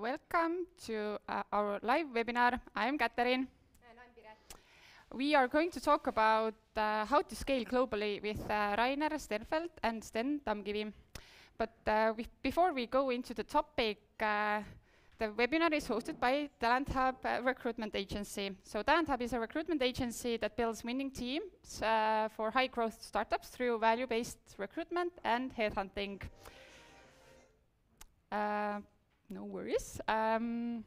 Welcome to uh, our live webinar. I'm Katariin. And I'm Piret. We are going to talk about uh, how to scale globally with uh, Rainer Sternfeld and Sten Tamkivi. But uh, before we go into the topic, uh, the webinar is hosted by Talent Hub uh, Recruitment Agency. So Talent Hub is a recruitment agency that builds winning teams uh, for high growth startups through value-based recruitment and headhunting. Uh, no worries. Um,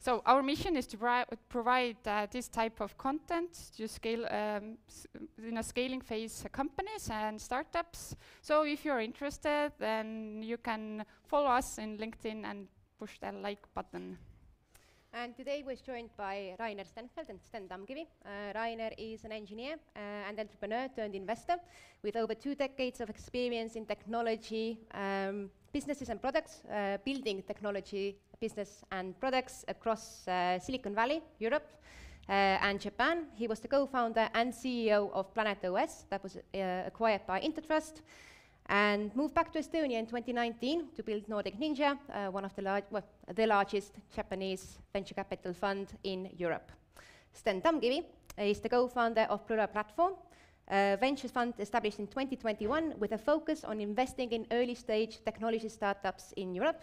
so our mission is to provide uh, this type of content to scale um, in a scaling phase uh, companies and startups. So if you're interested, then you can follow us in LinkedIn and push that like button. And today we're joined by Rainer Sternfeld and Sten Tamkivi. Uh, Rainer is an engineer uh, and entrepreneur turned investor with over two decades of experience in technology, um, businesses and products, uh, building technology business and products across uh, Silicon Valley, Europe, uh, and Japan. He was the co-founder and CEO of Planet OS that was acquired by Intertrust and moved back to Estonia in 2019 to build Nordic Ninja, uh, one of the, lar- well, the largest Japanese venture capital fund in Europe. Sten Tamkivi is the co-founder of Plural Platform, a venture fund established in 2021 with a focus on investing in early-stage technology startups in Europe.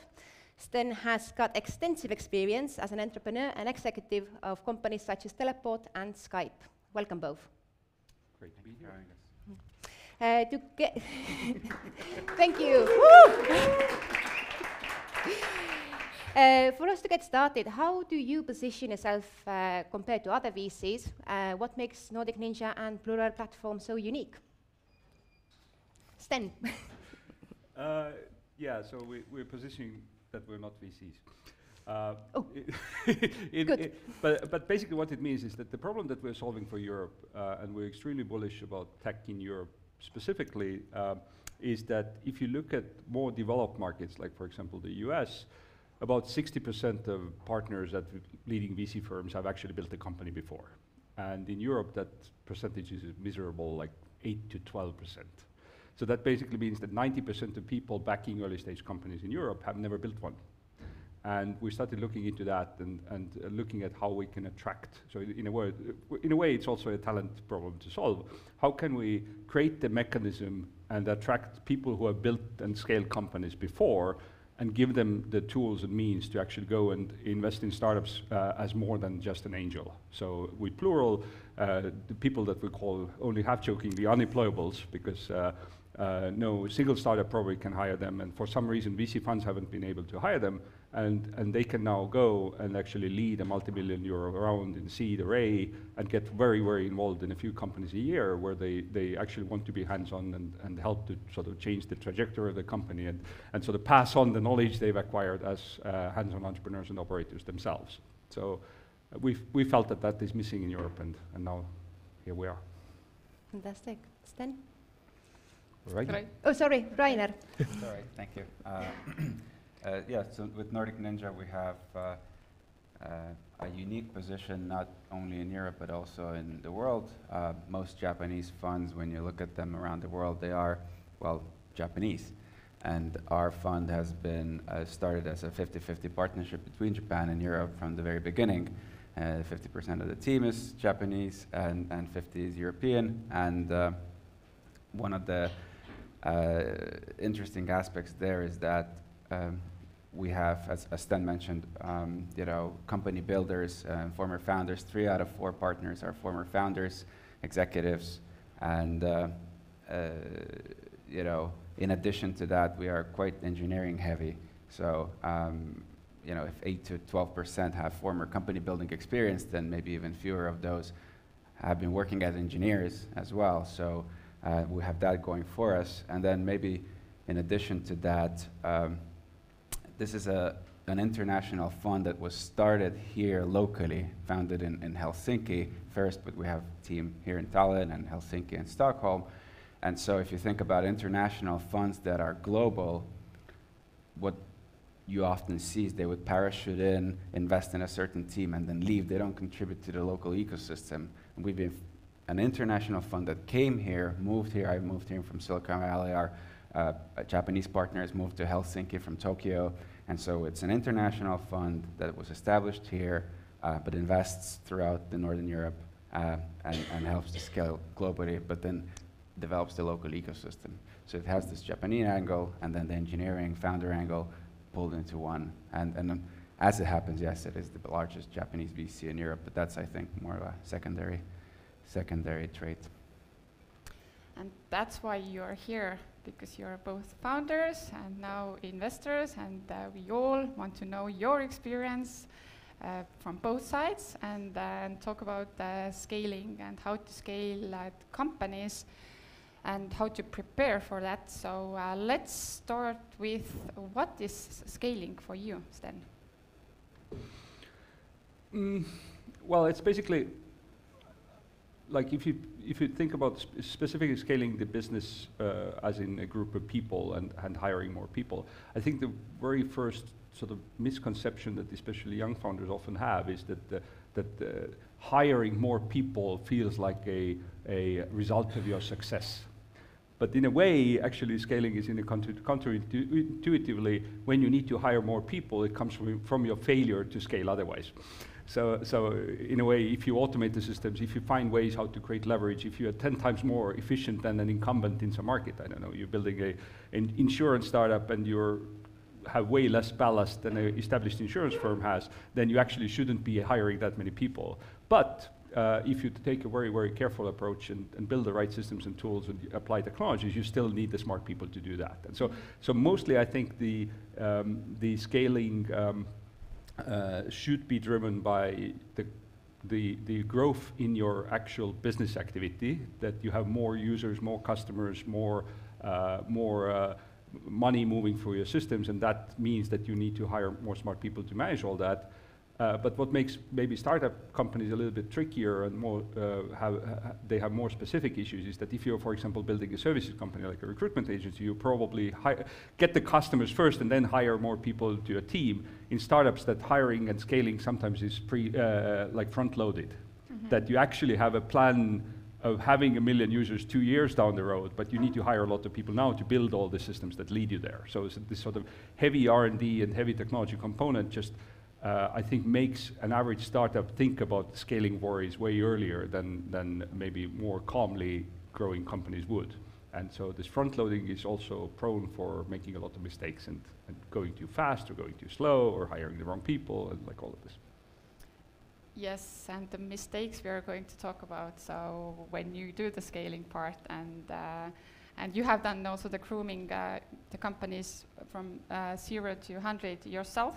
Sten has got extensive experience as an entrepreneur and executive of companies such as Teleport and Skype. Welcome both. Great to be here. Uh, to get Thank you. Uh, for us to get started, how do you position yourself uh, compared to other VCs? Uh, what makes Nordic Ninja and Plural Platform so unique? Sten. Uh, yeah, so we, we're positioning that we're not VCs. Uh, Oh, it- it- good. it- but, but basically what it means is that the problem that we're solving for Europe, uh, and we're extremely bullish about tech in Europe specifically, um, is that if you look at more developed markets, like for example the US, about 60% of partners at leading VC firms have actually built a company before. And in Europe, that percentage is miserable, like 8 to 12%. So that basically means that 90% of people backing early stage companies in Europe have never built one. And we started looking into that and, and uh, looking at how we can attract. So in, in a word, in a way, it's also a talent problem to solve. How can we create the mechanism and attract people who have built and scaled companies before, and give them the tools and means to actually go and invest in startups uh, as more than just an angel. So with plural, uh, the people that we call only half jokingly unemployables, because uh, uh, no single startup probably can hire them, and for some reason VC funds haven't been able to hire them, and, and they can now go and actually lead a multi-billion euro round in seed array and get very, very involved in a few companies a year where they, they actually want to be hands-on and, and help to sort of change the trajectory of the company and, and sort of pass on the knowledge they've acquired as uh, hands-on entrepreneurs and operators themselves. So uh, we we felt that that is missing in Europe, and, and now here we are. Fantastic. Sten? Right? Right. Oh, sorry, Rainer. All right, thank you. Uh, uh, Yeah, so with Nordic Ninja, we have uh, uh, a unique position, not only in Europe, but also in the world. Uh, Most Japanese funds, when you look at them around the world, they are, well, Japanese. And our fund has been uh, started as a 50-50 partnership between Japan and Europe from the very beginning. Uh, 50% of the team is Japanese and and 50 is European. And one of the uh, interesting aspects there is that um, we have, as, as Sten mentioned, um, you know, company builders, uh, former founders. Three out of four partners are former founders, executives, and uh, uh, you know, in addition to that, we are quite engineering heavy. So, um, you know, if eight to 12 percent have former company building experience, then maybe even fewer of those have been working as engineers as well. So. Uh, we have that going for us. And then maybe in addition to that, um, this is a, an international fund that was started here locally, founded in, in Helsinki first, but we have a team here in Tallinn and Helsinki and Stockholm. And so if you think about international funds that are global, what you often see is they would parachute in, invest in a certain team, and then leave. They don't contribute to the local ecosystem. And we've been an international fund that came here, moved here. I moved here from Silicon Valley. Our uh, Japanese partners moved to Helsinki from Tokyo, And so it's an international fund that was established here, uh, but invests throughout the Northern Europe uh, and, and helps to scale globally, but then develops the local ecosystem. So it has this Japanese angle and then the engineering founder angle pulled into one. And, and as it happens, yes, it is the largest Japanese VC in Europe, but that's, I think, more of a secondary, secondary trait. And that's why you're here, because you're both founders and now investors, and uh, we all want to know your experience uh, from both sides and, uh, talk about scaling and how to scale companies and how to prepare for that. So uh, let's start with what is scaling for you, Sten? Mm, well, it's basically like if you if you think about sp specifically scaling the business uh, as in a group of people and, and hiring more people, I think the very first sort of misconception that especially young founders often have is that the, that uh, hiring more people feels like a, a result of your success. But in a way, actually scaling is in a counterintuitively, when you need to hire more people, it comes from, from your failure to scale otherwise. So, so in a way, if you automate the systems, if you find ways how to create leverage, if you are 10 times more efficient than an incumbent in some market, I don't know, you're building a, an insurance startup and you're have way less ballast than an established insurance firm has, then you actually shouldn't be hiring that many people. But uh, if you take a very, very careful approach and, and, build the right systems and tools and apply technologies, you still need the smart people to do that. And so, so mostly I think the, um, the scaling um, uh, should be driven by the, the, growth in your actual business activity, that you have more users, more customers, more, uh, more uh, money moving through your systems, and that means that you need to hire more smart people to manage all that. Uh, but what makes maybe startup companies a little bit trickier and more uh, have, uh, they have more specific issues is that if you're, for example, building a services company like a recruitment agency, you probably get the customers first and then hire more people to a team. In startups, that hiring and scaling sometimes is pre uh, like front loaded. Mm -hmm. That you actually have a plan of having a million users two years down the road, but you need to hire a lot of people now to build all the systems that lead you there. So this sort of heavy R&D and heavy technology component just I think makes an average startup think about scaling worries way earlier than, than maybe more calmly growing companies would. And so this front loading is also prone for making a lot of mistakes and, and going too fast or going too slow or hiring the wrong people and like all of this. Yes, and the mistakes we are going to talk about. So when you do the scaling part and uh, and you have done also the grooming uh, the companies from uh, zero to 100 yourself.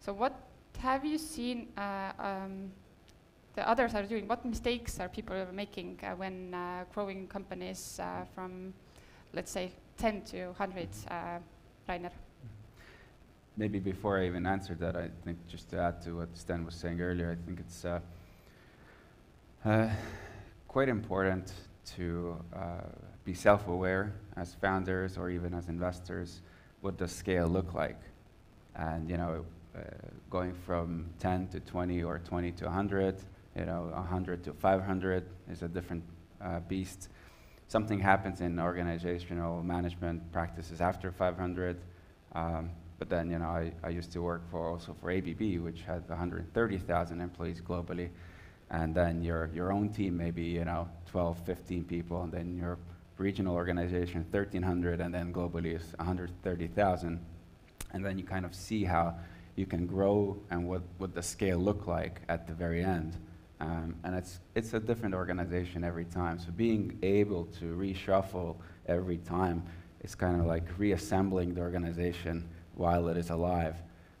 So what have you seen uh, um, the others are doing? What mistakes are people making uh, when uh, growing companies from, let's say, 10 to 100, Rainer? Maybe before I even answer that, I think just to add to what Sten was saying earlier, I think it's quite important to uh, be self-aware as founders or even as investors. What does scale look like? And you know, going from 10 to 20 or 20 to 100, you know, 100 to 500 is a different uh, beast. Something happens in organizational management practices after 500. Um, but then, you know, I, I used to work for also for ABB, which had 130,000 employees globally. And then your, your own team, maybe, you know, 12, 15 people, and then your regional organization, 1,300, and then globally is 130,000. And then you kind of see how you can grow and what would the scale look like at the very end. Um, and it's, it's a different organization every time. So being able to reshuffle every time is kind of like reassembling the organization while it is alive.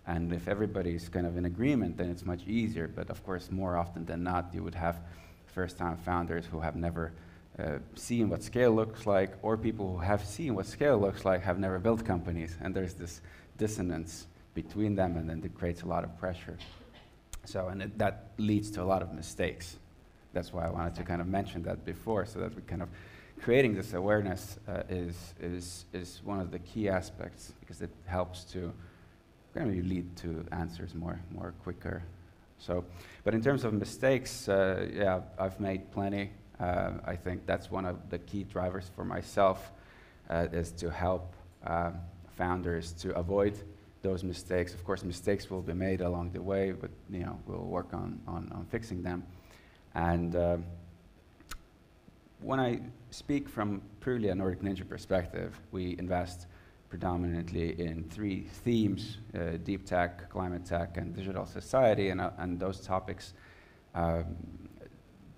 And if everybody's kind of in agreement, then it's much easier. But of course, more often than not, you would have first-time founders who have never uh, seen what scale looks like, or people who have seen what scale looks like have never built companies. And there's this dissonance between them, and then it creates a lot of pressure. So, and it, that leads to a lot of mistakes. That's why I wanted to kind of mention that before, so that we kind of creating this awareness uh, is, is, is one of the key aspects because it helps to kind of lead to answers more, more quicker. So, but in terms of mistakes, uh, yeah, I've made plenty. Uh, I think that's one of the key drivers for myself uh, is to help um, founders to avoid those mistakes. Of course, mistakes will be made along the way, but you know we'll work on on, on fixing them. And uh, when I speak from purely a Nordic Ninja perspective, we invest predominantly in three themes: uh, deep tech, climate tech, and digital society. And, uh, and those topics um,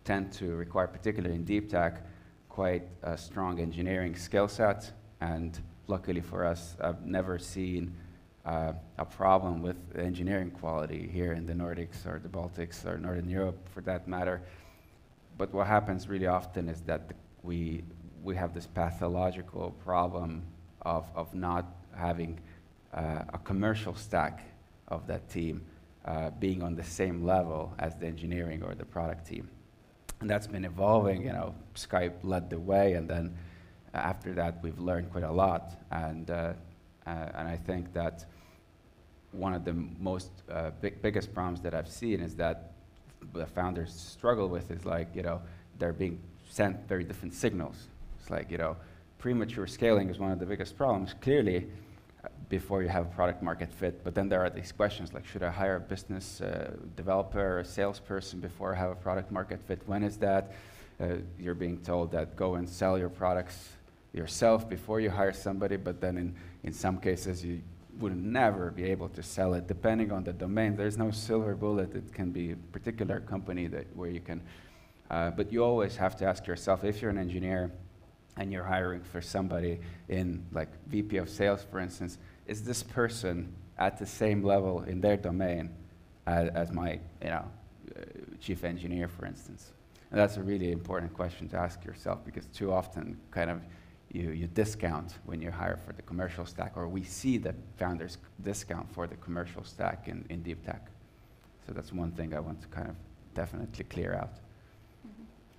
tend to require, particularly in deep tech, quite a strong engineering skill set. And luckily for us, I've never seen uh, a problem with engineering quality here in the Nordics or the Baltics or Northern Europe for that matter. But what happens really often is that we, we have this pathological problem of, of not having uh, a commercial stack of that team uh, being on the same level as the engineering or the product team. And that's been evolving, you know, Skype led the way, and then after that we've learned quite a lot. And, uh, uh and I think that one of the most uh, big, biggest problems that I've seen is that the founders struggle with is like, you know, they're being sent very different signals. It's like, you know, premature scaling is one of the biggest problems, clearly, before you have a product market fit. But then there are these questions like, should I hire a business uh, developer or a salesperson before I have a product market fit? When is that? Uh, you're being told that go and sell your products yourself before you hire somebody, but then in, in some cases you would never be able to sell it depending on the domain. There's no silver bullet. It can be a particular company that where you can, uh, but you always have to ask yourself if you're an engineer and you're hiring for somebody in like VP of sales, for instance, is this person at the same level in their domain as, as my, you know, uh, chief engineer, for instance? And that's a really important question to ask yourself because too often, kind of, you, you discount when you hire for the commercial stack, or we see that founders discount for the commercial stack in, in deep tech. So that's one thing I want to kind of definitely clear out.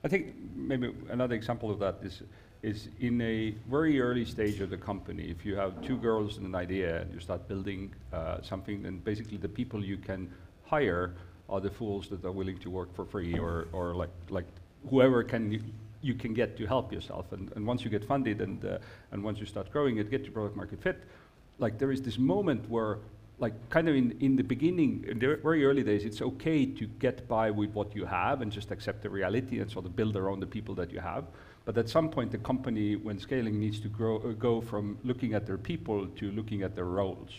I think maybe another example of that is is in a very early stage of the company, if you have two girls and an idea and you start building uh, something, then basically the people you can hire are the fools that are willing to work for free or, or like, like whoever can you can get to help yourself. And, and once you get funded and, uh, and once you start growing it, get your product market fit, like there is this moment where like kind of in, in the beginning, in the very early days, it's okay to get by with what you have and just accept the reality and sort of build around the people that you have. But at some point, the company, when scaling, needs to grow, uh, go from looking at their people to looking at their roles.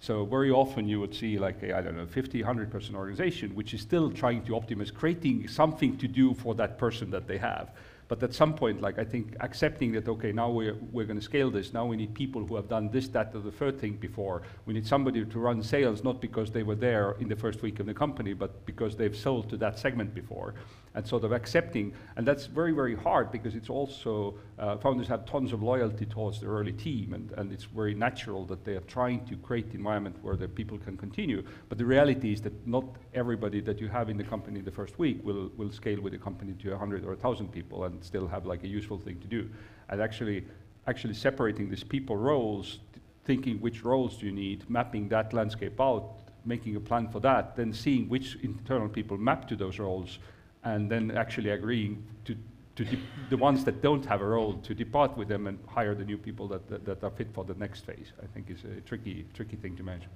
So very often you would see like a, I don't know, 50, 100 person organization, which is still trying to optimize, creating something to do for that person that they have. But at some point, like I think accepting that, okay, now we're, we're going to scale this. Now we need people who have done this, that, or the third thing before. We need somebody to run sales, not because they were there in the first week of the company, but because they've sold to that segment before and sort of accepting. And that's very, very hard because it's also, uh, founders have tons of loyalty towards their early team, and, and it's very natural that they are trying to create the environment where the people can continue. But the reality is that not everybody that you have in the company the first week will, will scale with the company to 100 or 1,000 people and still have like a useful thing to do. And actually, actually separating these people roles, thinking which roles do you need, mapping that landscape out, making a plan for that, then seeing which internal people map to those roles, and then actually agreeing to, to the ones that don't have a role to depart with them and hire the new people that, that, that, are fit for the next phase, I think is a tricky, tricky thing to manage.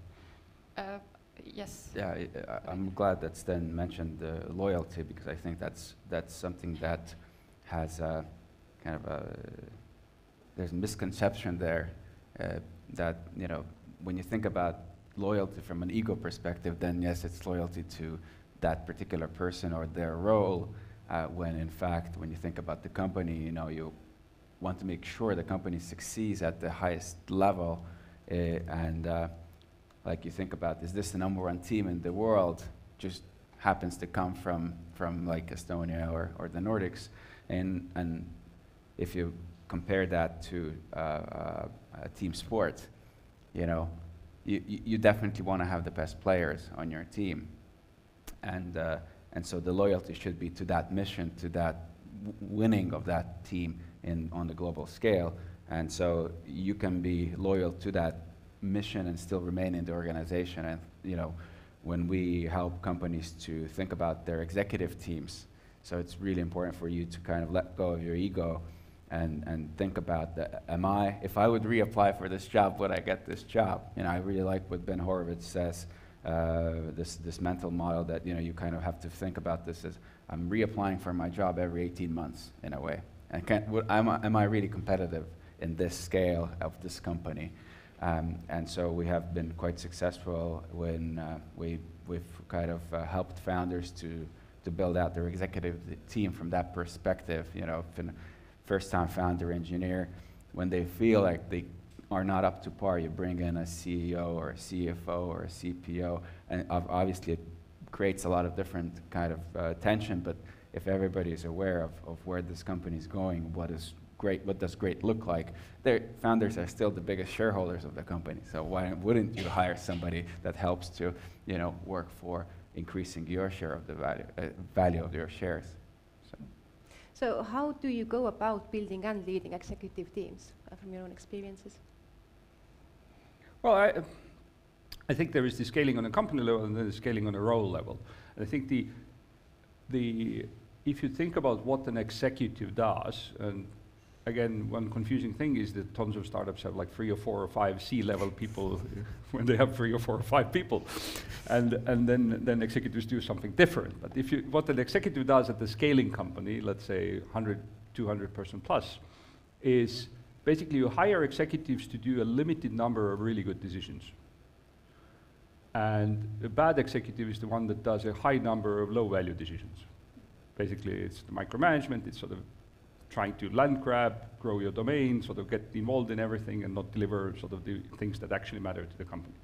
Uh, yes. Yeah, I, am glad that Sten mentioned the loyalty because I think that's, that's something that has a kind of a, there's a misconception there uh, that, you know, when you think about loyalty from an ego perspective, then yes, it's loyalty to that particular person or their role, uh, when in fact, when you think about the company, you know, you want to make sure the company succeeds at the highest level. Uh, and uh, like you think about, is this the number one team in the world? Just happens to come from, from like Estonia or, or the Nordics. And, and if you compare that to uh, uh, a team sport, you know, you, you definitely want to have the best players on your team and uh, and so the loyalty should be to that mission, to that winning of that team in on the global scale. And so you can be loyal to that mission and still remain in the organization. And you know, when we help companies to think about their executive teams, so it's really important for you to kind of let go of your ego and, and think about the, am I, if I would reapply for this job, would I get this job? You know, I really like what Ben Horowitz says, uh, this, this mental model that, you know, you kind of have to think about this as, I'm reapplying for my job every 18 months, in a way. And can, what, am, I, am I really competitive in this scale of this company? Um, and so we have been quite successful when uh, we, we've kind of uh, helped founders to, to build out their executive team from that perspective. You know, first time founder engineer, when they feel like they are not up to par, you bring in a CEO or a CFO or a CPO, and obviously it creates a lot of different kind of uh, tension, but if everybody is aware of, of where this company is going, what is great, what does great look like, their founders are still the biggest shareholders of the company. So why wouldn't you hire somebody that helps to, you know, work for increasing your share of the value, uh, value of your shares? So how do you go about building and leading executive teams uh, from your own experiences? Well, I, I think there is the scaling on a company level and then the scaling on a role level. And I think the, the, if you think about what an executive does, and again, one confusing thing is that tons of startups have like three or four or five C-level people when they have three or four or five people, and and then then executives do something different. But if you what an executive does at the scaling company, let's say 100, 200 person plus, is basically you hire executives to do a limited number of really good decisions. And a bad executive is the one that does a high number of low value decisions. Basically, it's the micromanagement, it's sort of trying to land grab, grow your domain, sort of get involved in everything and not deliver sort of the things that actually matter to the company.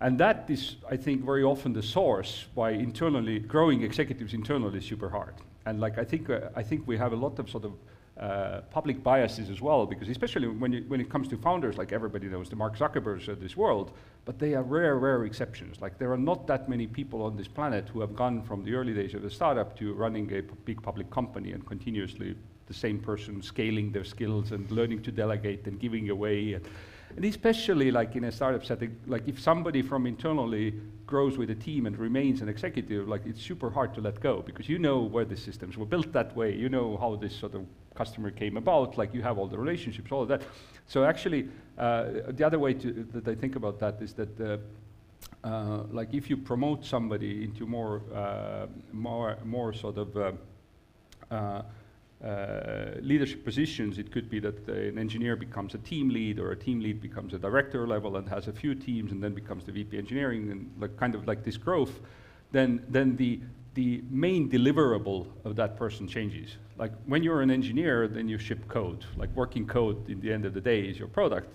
And that is, I think, very often the source why internally, growing executives internally is super hard. And like, I think, uh, I think we have a lot of sort of uh, public biases as well, because especially when, you, when it comes to founders, like everybody knows the Mark Zuckerbergs of this world, but they are rare, rare exceptions. Like there are not that many people on this planet who have gone from the early days of a startup to running a big public company and continuously the same person scaling their skills and learning to delegate and giving away. And, and especially like in a startup setting, like if somebody from internally grows with a team and remains an executive, like it's super hard to let go because you know where the systems were built that way, you know how this sort of customer came about, like you have all the relationships, all of that. So actually, uh, the other way to, that I think about that is that uh, uh, like if you promote somebody into more, uh, more, more sort of uh, uh, leadership positions, it could be that an engineer becomes a team lead or a team lead becomes a director level and has a few teams and then becomes the VP engineering and like kind of like this growth, then, then the, the main deliverable of that person changes. Like when you're an engineer, then you ship code. Like working code in the end of the day is your product.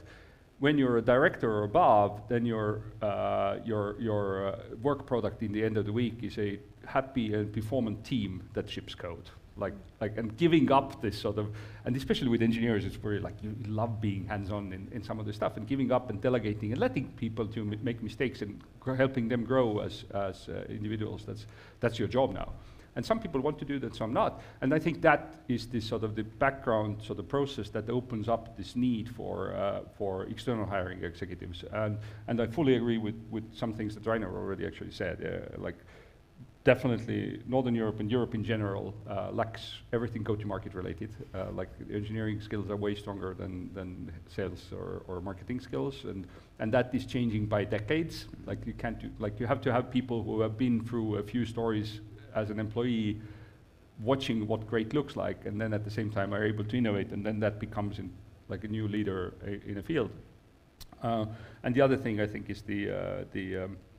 When you're a director or above, then your, uh, your, your uh, work product in the end of the week is a happy and performant team that ships code like, like, and giving up this sort of, and especially with engineers, it's very like you love being hands-on in, in some of the stuff and giving up and delegating and letting people to make mistakes and helping them grow as, as uh, individuals. That's, that's your job now. And some people want to do that, some not. And I think that is the sort of the background sort of process that opens up this need for, uh, for external hiring executives. And, and I fully agree with, with some things that Rainer already actually said, uh, like definitely Northern Europe and Europe in general uh, lacks everything go-to-market related. Uh, like engineering skills are way stronger than, than sales or, or marketing skills, and, and that is changing by decades. Like you can't do, like you have to have people who have been through a few stories as an employee watching what great looks like, and then at the same time are able to innovate, and then that becomes in, like a new leader in a field. Uh, and the other thing I think is the, uh, the um, uh,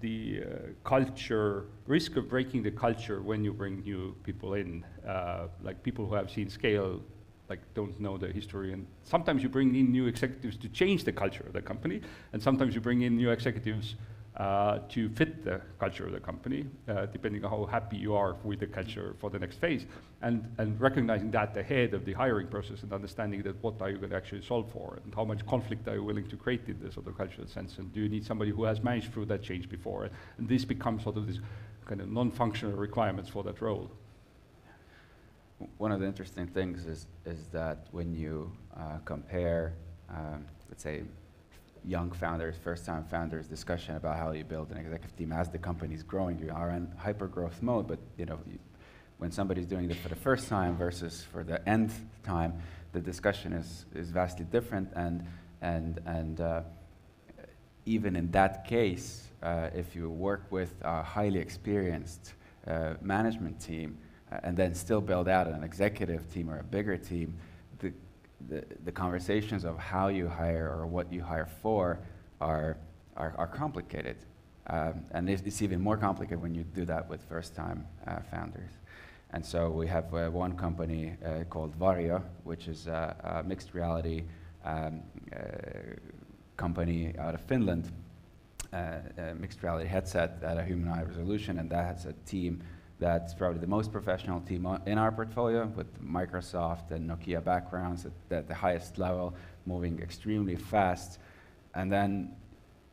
the uh, culture, risk of breaking the culture when you bring new people in, uh, like people who have seen scale, like don't know the history. And sometimes you bring in new executives to change the culture of the company, and sometimes you bring in new executives uh, to fit the culture of the company, uh, depending on how happy you are with the culture for the next phase. And, and recognizing that ahead of the hiring process and understanding that what are you going to actually solve for and how much conflict are you willing to create in this sort of cultural sense and do you need somebody who has managed through that change before? And this becomes sort of this kind of non-functional requirements for that role. One of the interesting things is, is that when you uh, compare, um, let's say, young founders, first-time founders discussion about how you build an executive team as the company is growing. You are in hyper-growth mode, but you know, you, when somebody's doing it for the first time versus for the nth time, the discussion is, is vastly different. And, and, and uh, even in that case, uh, if you work with a highly experienced uh, management team uh, and then still build out an executive team or a bigger team, the, conversations of how you hire or what you hire for are, are, are complicated. Um, and it's, it's, even more complicated when you do that with first time uh, founders. And so we have uh, one company uh, called Varjo, which is a, a mixed reality um, uh, company out of Finland, uh, mixed reality headset at a human eye resolution, and that has a team that's probably the most professional team in our portfolio with Microsoft and Nokia backgrounds at, at the highest level, moving extremely fast. And then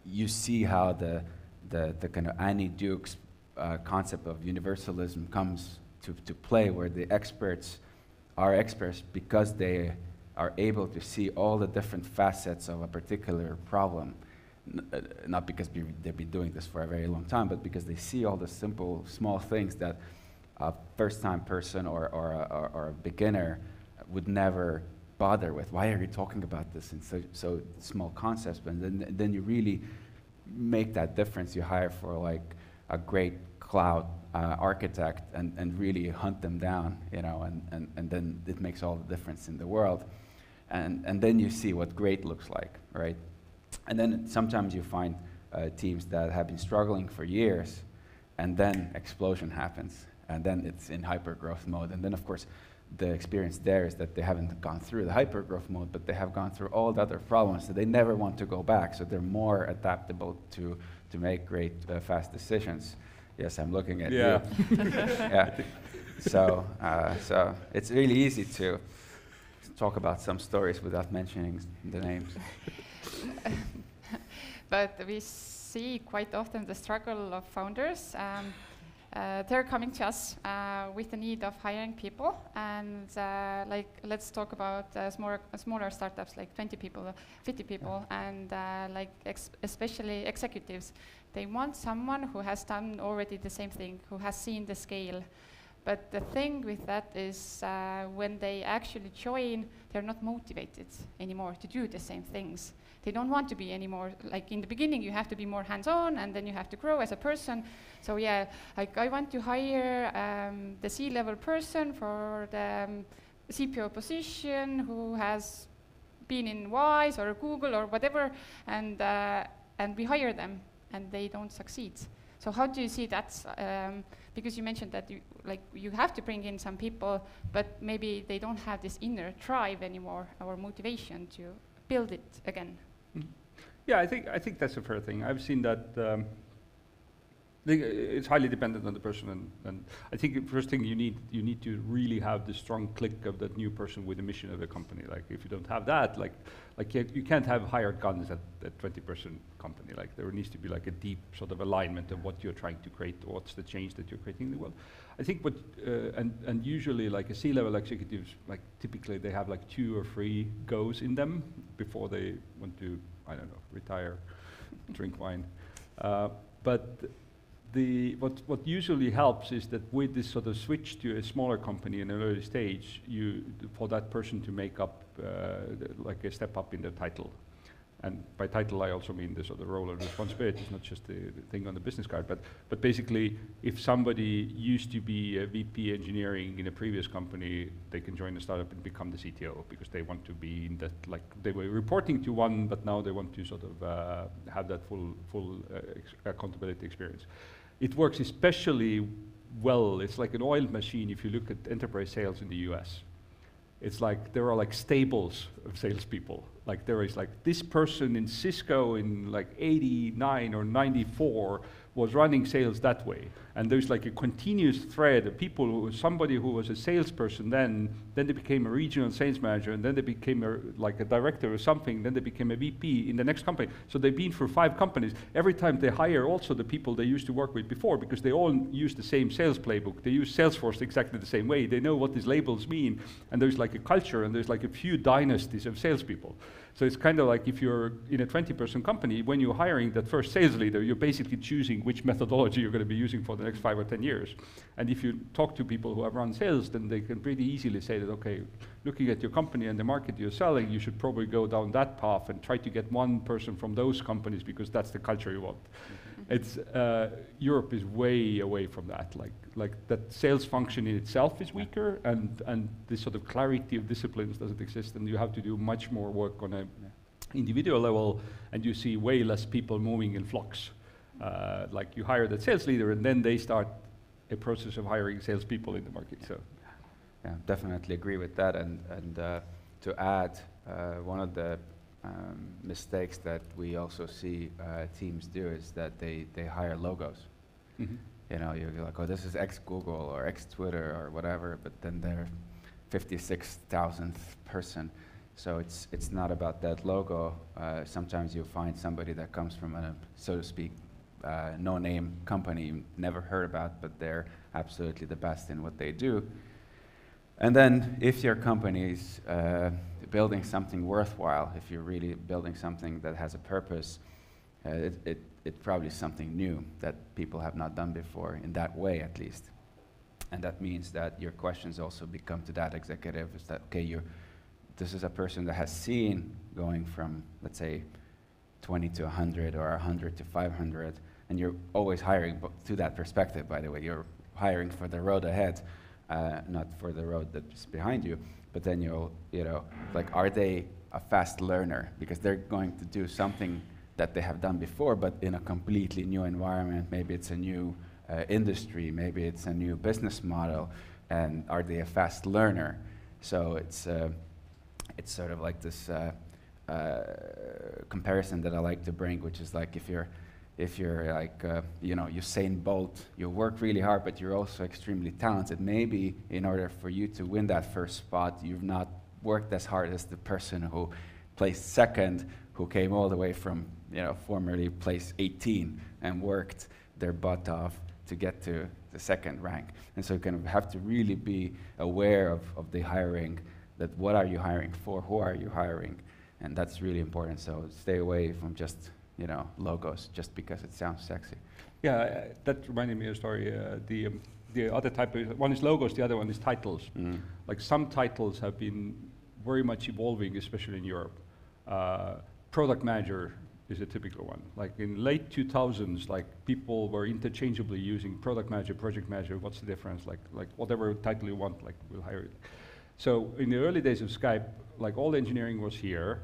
you see how the, the, the kind of Annie Duke's uh, concept of universalism comes to, to play, where the experts are experts because they are able to see all the different facets of a particular problem. Not because be they've been doing this for a very long time, but because they see all the simple, small things that a first-time person or, or, a, or, or, a beginner would never bother with. Why are you talking about this in so, so small concepts? And then, then you really make that difference. You hire for like a great cloud uh, architect and, and really hunt them down, you know, and, and, and then it makes all the difference in the world. And, and then you see what great looks like, right? And then sometimes you find uh, teams that have been struggling for years, and then explosion happens, and then it's in hyper growth mode. And then, of course, the experience there is that they haven't gone through the hyper growth mode, but they have gone through all the other problems, so they never want to go back. So they're more adaptable to, to make great, uh, fast decisions. Yes, I'm looking at yeah. you. yeah. So, uh, so it's really easy to talk about some stories without mentioning the names. but we see quite often the struggle of founders. Um, uh, they're coming to us uh, with the need of hiring people, and uh, like let's talk about uh, smaller, smaller startups like 20 people, 50 people, and uh, like ex especially executives. They want someone who has done already the same thing, who has seen the scale. But the thing with that is uh, when they actually join, they're not motivated anymore to do the same things. They don't want to be anymore, like in the beginning you have to be more hands-on and then you have to grow as a person. So yeah, like I want to hire um, the C-level person for the um, CPO position who has been in Wise or Google or whatever, and, uh, and we hire them and they don't succeed. So how do you see that? Um, because you mentioned that you, like, you have to bring in some people, but maybe they don't have this inner drive anymore or motivation to build it again. Mm. Yeah, I think, I think that's a fair thing. I've seen that um, it's highly dependent on the person, and, and I think the first thing you need you need to really have the strong click of that new person with the mission of the company. Like if you don't have that, like like you, can't have hired guns at a 20 person company. Like there needs to be like a deep sort of alignment of what you're trying to create, what's the change that you're creating in the world. I think what uh, and and usually like a C-level executives, like typically they have like two or three goes in them before they want to I don't know retire, drink wine, uh, but the, what, what usually helps is that with this sort of switch to a smaller company in an early stage, you, for that person to make up uh, like a step up in the title. And by title, I also mean the sort of role and responsibilities, not just the, the, thing on the business card. But, but basically, if somebody used to be a VP engineering in a previous company, they can join a startup and become the CTO because they want to be in that, like they were reporting to one, but now they want to sort of uh, have that full, full uh, ex accountability experience. It works especially well. It's like an oil machine if you look at enterprise sales in the US. It's like there are like stables of salespeople. Like there is like this person in Cisco in like 89 or 94 was running sales that way. And there's like a continuous thread of people, who, somebody who was a salesperson then, then they became a regional sales manager, and then they became a, like a director or something, then they became a VP in the next company. So they've been for five companies. Every time they hire also the people they used to work with before, because they all use the same sales playbook. They use Salesforce exactly the same way. They know what these labels mean, and there's like a culture, and there's like a few dynasties of salespeople. So it's kind of like if you're in a 20 person company, when you're hiring that first sales leader, you're basically choosing which methodology you're going to be using for the next five or ten years. And if you talk to people who have run sales, then they can pretty easily say that, okay, looking at your company and the market you're selling, you should probably go down that path and try to get one person from those companies because that's the culture you want. It's uh, Europe is way away from that. Like like that sales function in itself is weaker, and and this sort of clarity of disciplines doesn't exist, and you have to do much more work on a individual level, and you see way less people moving in flocks. Uh, like you hire that sales leader, and then they start a process of hiring salespeople in the market. So. Yeah, definitely agree with that. And, and uh, to add, uh, one of the um, mistakes that we also see uh, teams do is that they, they hire logos. Mm-hmm. You know, you're like, oh, this is ex Google or ex Twitter or whatever, but then they're 56,000th person. So it's, it's not about that logo. Uh, sometimes you find somebody that comes from a, so to speak, uh, no name company you never heard about, but they're absolutely the best in what they do. And then, if your company is uh, building something worthwhile, if you're really building something that has a purpose, uh, it, it, it's probably something new that people have not done before, in that way at least. And that means that your questions also become to that executive is that, okay, you're, this is a person that has seen going from, let's say, 20 to 100 or 100 to 500, and you're always hiring to that perspective, by the way. You're hiring for the road ahead uh, not for the road that's behind you. But then you'll, you know, like, are they a fast learner? Because they're going to do something that they have done before, but in a completely new environment. Maybe it's a new uh, industry, maybe it's a new business model, and are they a fast learner? So it's, uh, it's sort of like this uh, uh comparison that I like to bring, which is like if you're if you're like, uh, you know, Usain Bolt, you work really hard, but you're also extremely talented. Maybe in order for you to win that first spot, you've not worked as hard as the person who placed second, who came all the way from, you know, formerly place 18 and worked their butt off to get to the second rank. And so you kind of have to really be aware of, of the hiring, that what are you hiring for, who are you hiring, and that's really important. So stay away from just you know, logos just because it sounds sexy. Yeah, uh, that reminded me of a story. Uh, the, um, the other type of, one is logos, the other one is titles. Mm. Like some titles have been very much evolving, especially in Europe. Uh, product manager is a typical one. Like in late 2000s, like people were interchangeably using product manager, project manager, what's the difference? Like, like whatever title you want, like we'll hire it. So in the early days of Skype, like all engineering was here,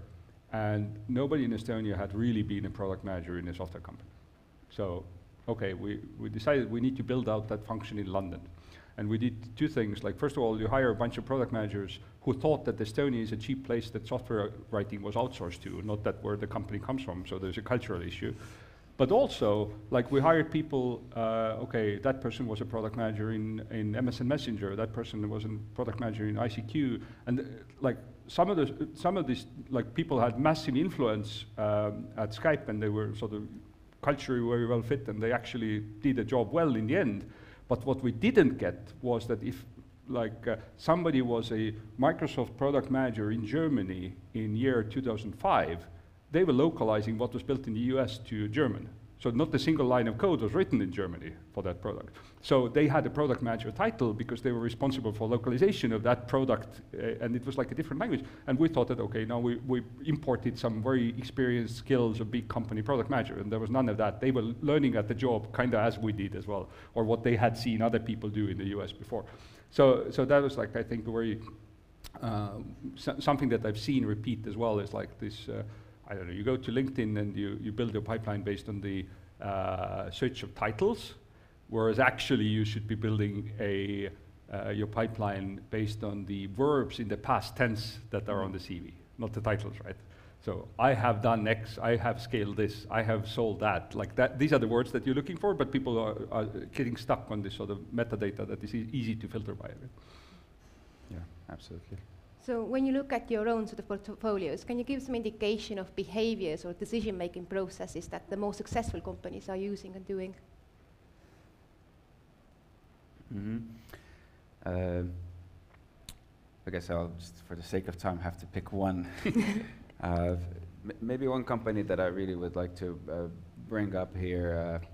and nobody in Estonia had really been a product manager in a software company. So, okay, we, we decided we need to build out that function in London. And we did two things, like first of all, you hire a bunch of product managers who thought that Estonia is a cheap place that software writing was outsourced to, not that where the company comes from, so there's a cultural issue. But also, like we hired people, uh, okay, that person was a product manager in, in MSN Messenger, that person was a product manager in ICQ, and uh, like some of the some of these like people had massive influence um, at Skype, and they were sort of culturally very well fit, and they actually did the job well in the end. But what we didn't get was that if like uh, somebody was a Microsoft product manager in Germany in year 2005, they were localizing what was built in the US to German. So not a single line of code was written in Germany for that product. So they had a product manager title because they were responsible for localization of that product, uh, and it was like a different language. And we thought that, okay, now we, we imported some very experienced skills of big company product manager, and there was none of that. They were learning at the job kind of as we did as well, or what they had seen other people do in the US before. So, so that was like, I think, very, um, so something that I've seen repeat as well is like this, uh, I don't know, you go to LinkedIn and you, you build your pipeline based on the uh, search of titles, whereas actually you should be building a, uh, your pipeline based on the verbs in the past tense that are on the CV, not the titles, right? So I have done X, I have scaled this, I have sold that. Like that, these are the words that you're looking for, but people are, are getting stuck on this sort of metadata that is e easy to filter by. Yeah, absolutely. So when you look at your own sort of portfolios, can you give some indication of behaviors or decision-making processes that the most successful companies are using and doing? Mm-hmm. Uh, I guess I'll just, for the sake of time, have to pick one. uh, maybe one company that I really would like to uh, bring up here. Uh,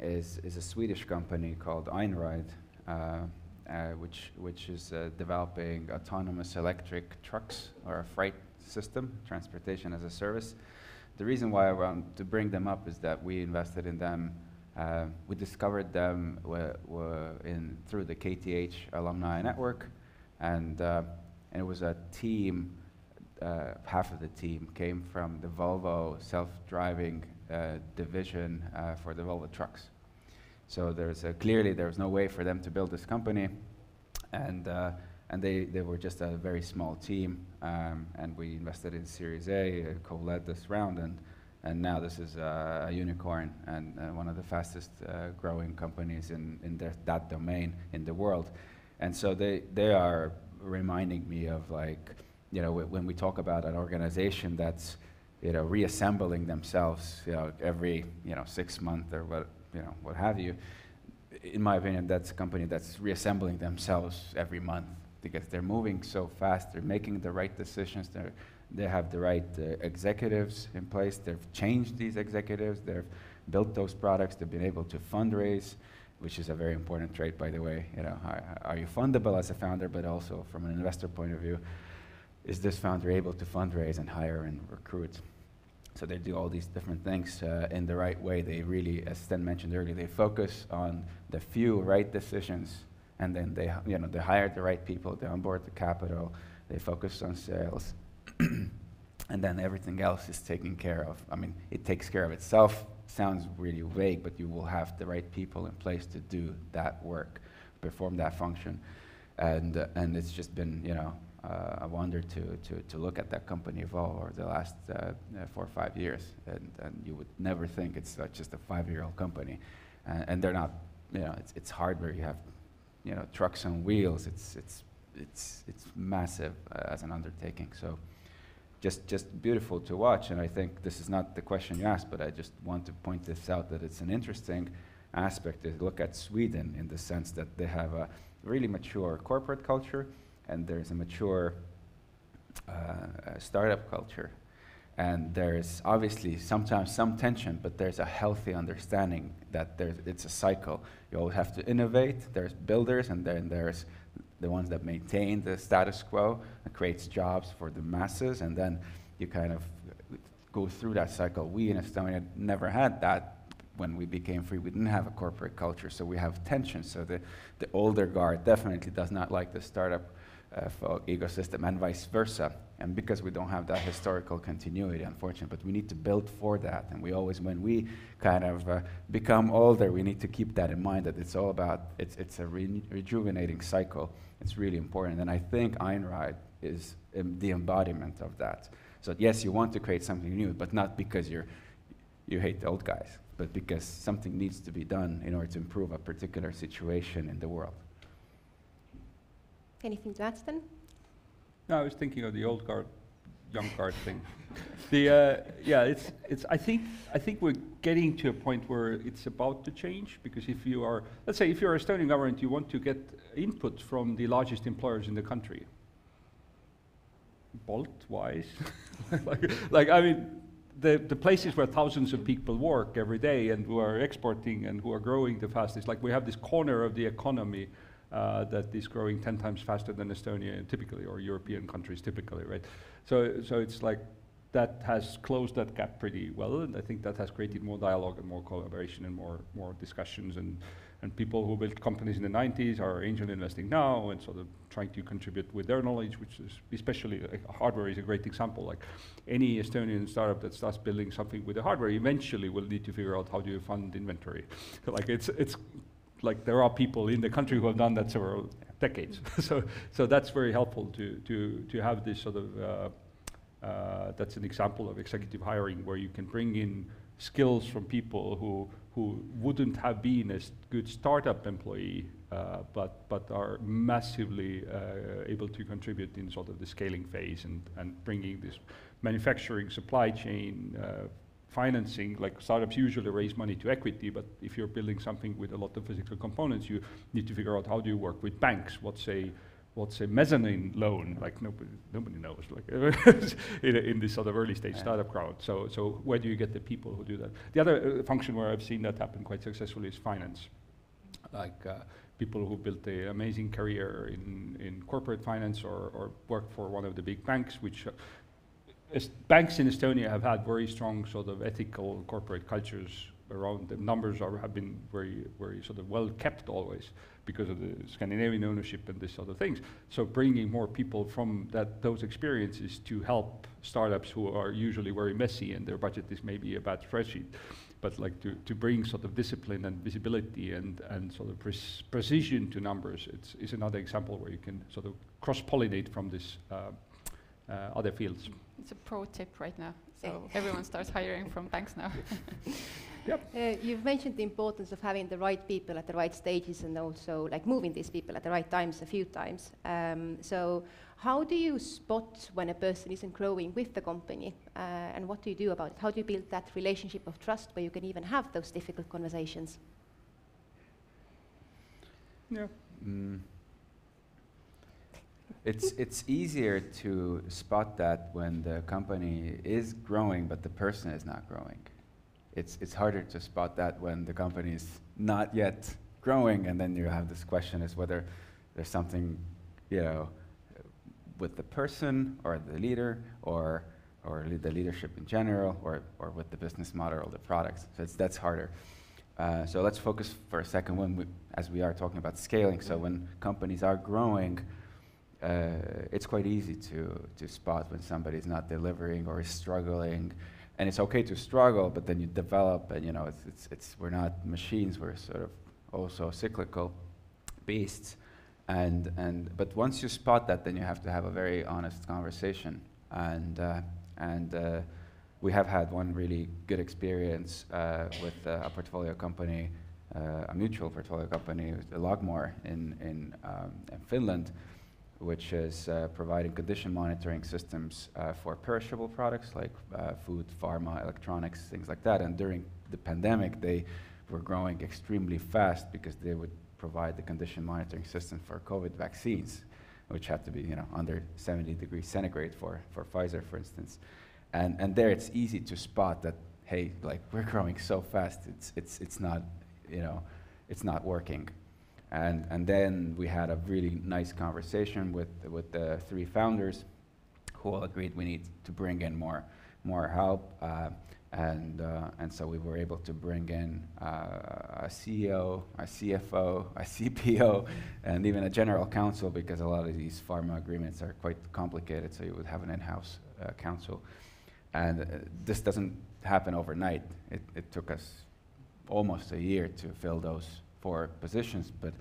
is, is a Swedish company called Einride, uh, uh, which, which is developing autonomous electric trucks or a freight system, transportation as a service. The reason why I want to bring them up is that we invested in them. Uh, we discovered them in, through the KTH alumni network, and, uh, and it was a team. Uh, half of the team came from the Volvo self-driving uh, division uh, for the Volvo trucks. So there's clearly there was no way for them to build this company, and uh, and they, they were just a very small team, um, and we invested in Series A, uh, co-led this round, and, and now this is uh, a unicorn and uh, one of the fastest growing companies in, in their, that domain in the world. And so they, they are reminding me of like, you know, when we talk about an organization that's, you know, reassembling themselves, you know, every, you know, six months or what, you know, what have you, in my opinion, that's a company that's reassembling themselves every month because they're moving so fast, they're making the right decisions, they're, they have the right uh, executives in place, they've changed these executives, they've built those products, they've been able to fundraise, which is a very important trait, by the way. You know, are, are you fundable as a founder, but also from an investor point of view, is this founder able to fundraise and hire and recruit? So they do all these different things uh, in the right way. They really, as Sten mentioned earlier, they focus on the few right decisions and then they, you know, they hire the right people, they onboard the capital, they focus on sales, and then everything else is taken care of. I mean, it takes care of itself. Sounds really vague, but you will have the right people in place to do that work, perform that function, and uh, and it's just been, you know, uh, a wonder to, to, to look at that company evolve over the last uh, uh four or five years. And, and you would never think it's just a five year old company. and they're not, you know, it's, it's hardware. You have you know, trucks on wheels. It's, it's, it's, it's massive as an undertaking. So just, just beautiful to watch. And I think this is not the question you asked, but I just want to point this out that it's an interesting aspect to look at Sweden in the sense that they have a really mature corporate culture and there's a mature uh, startup culture. And there's obviously sometimes some tension, but there's a healthy understanding that it's a cycle. You always have to innovate. There's builders, and then there's the ones that maintain the status quo and creates jobs for the masses, and then you kind of go through that cycle. We in Estonia never had that when we became free. We didn't have a corporate culture, so we have tension. So the, the older guard definitely does not like the startup uh, ecosystem and vice versa. And because we don't have that historical continuity, unfortunately, but we need to build for that. And we always, when we kind of uh, become older, we need to keep that in mind that it's all about, it's, it's a re rejuvenating cycle. It's really important. And I think Einride is um, the embodiment of that. So yes, you want to create something new, but not because you're, you hate the old guys, but because something needs to be done in order to improve a particular situation in the world. Anything to add, Sten? No, I was thinking of the old guard, young guard thing. The uh, yeah, it's it's. I think I think we're getting to a point where it's about to change because if you are, let's say, if you're a Estonian government, you want to get input from the largest employers in the country. Bolt wise, like, like I mean, the, the places where thousands of people work every day and who are exporting and who are growing the fastest, like we have this corner of the economy uh, that is growing 10 times faster than Estonia typically, or European countries typically, right? So, so it's like that has closed that gap pretty well, and I think that has created more dialogue and more collaboration and more, more discussions. And, and people who built companies in the 90s are angel investing now and sort of trying to contribute with their knowledge, which is especially uh, hardware is a great example. Like any Estonian startup that starts building something with the hardware eventually will need to figure out how do you fund inventory. like it's, it's like there are people in the country who have done that several decades. so, so that's very helpful to, to, to have this sort of, uh, uh, that's an example of executive hiring where you can bring in skills from people who, who wouldn't have been a good startup employee, uh, but, but are massively uh, able to contribute in sort of the scaling phase and, and bringing this manufacturing supply chain uh, financing, like startups usually raise money to equity, but if you're building something with a lot of physical components, you need to figure out how do you work with banks, what's a, let's say mezzanine loan, like nobody, nobody knows, like in, in this sort of early stage Yeah. startup crowd. So, so where do you get the people who do that? The other uh, function where I've seen that happen quite successfully is finance. Like uh, people who built an amazing career in, in corporate finance or, or worked for one of the big banks, which uh, banks in Estonia have had very strong sort of ethical corporate cultures around them. Numbers are, have been very, very sort of well kept always because of the Scandinavian ownership and this sort of things. So bringing more people from that those experiences to help startups who are usually very messy and their budget is maybe a bad spreadsheet, but like to, to bring sort of discipline and visibility and, and sort of pres- precision to numbers, it's is another example where you can sort of cross-pollinate from this uh, uh, other fields. It's a pro tip right now. So everyone starts hiring from banks now. Uh, you've mentioned the importance of having the right people at the right stages and also like moving these people at the right times a few times. Um, so how do you spot when a person isn't growing with the company uh, and what do you do about it? How do you build that relationship of trust where you can even have those difficult conversations? Yeah. Mm. It's, it's easier to spot that when the company is growing, but the person is not growing. It's, it's harder to spot that when the company is not yet growing, and then you have this question is whether there's something, you know, with the person or the leader or, or le- the leadership in general or, or with the business model or the products. So that's harder. Uh, so let's focus for a second when we, as we are talking about scaling. So when companies are growing, uh, it's quite easy to, to spot when somebody's not delivering or is struggling. And it's okay to struggle, but then you develop, and you know, it's, it's, it's, we're not machines, we're sort of also cyclical beasts. And, and, but once you spot that, then you have to have a very honest conversation. And, uh, and uh, we have had one really good experience uh, with uh, a portfolio company, uh, a mutual portfolio company, Logmore in, in, um, in Finland, which is uh, providing condition monitoring systems uh, for perishable products like uh, food, pharma, electronics, things like that. And during the pandemic, they were growing extremely fast because they would provide the condition monitoring system for COVID vaccines, which had to be, you know, under 70 degrees centigrade for, for Pfizer, for instance. And, and there it's easy to spot that, hey, like we're growing so fast, it's, it's, it's not, you know, it's not working. And, and then we had a really nice conversation with, with the three founders who all agreed we need to bring in more, more help. Uh, and, uh, and so we were able to bring in uh, a CEO, a CFO, a CPO, and even a general counsel because a lot of these pharma agreements are quite complicated, so you would have an in-house uh, counsel. And uh, this doesn't happen overnight. It, it took us almost a year to fill those four positions, but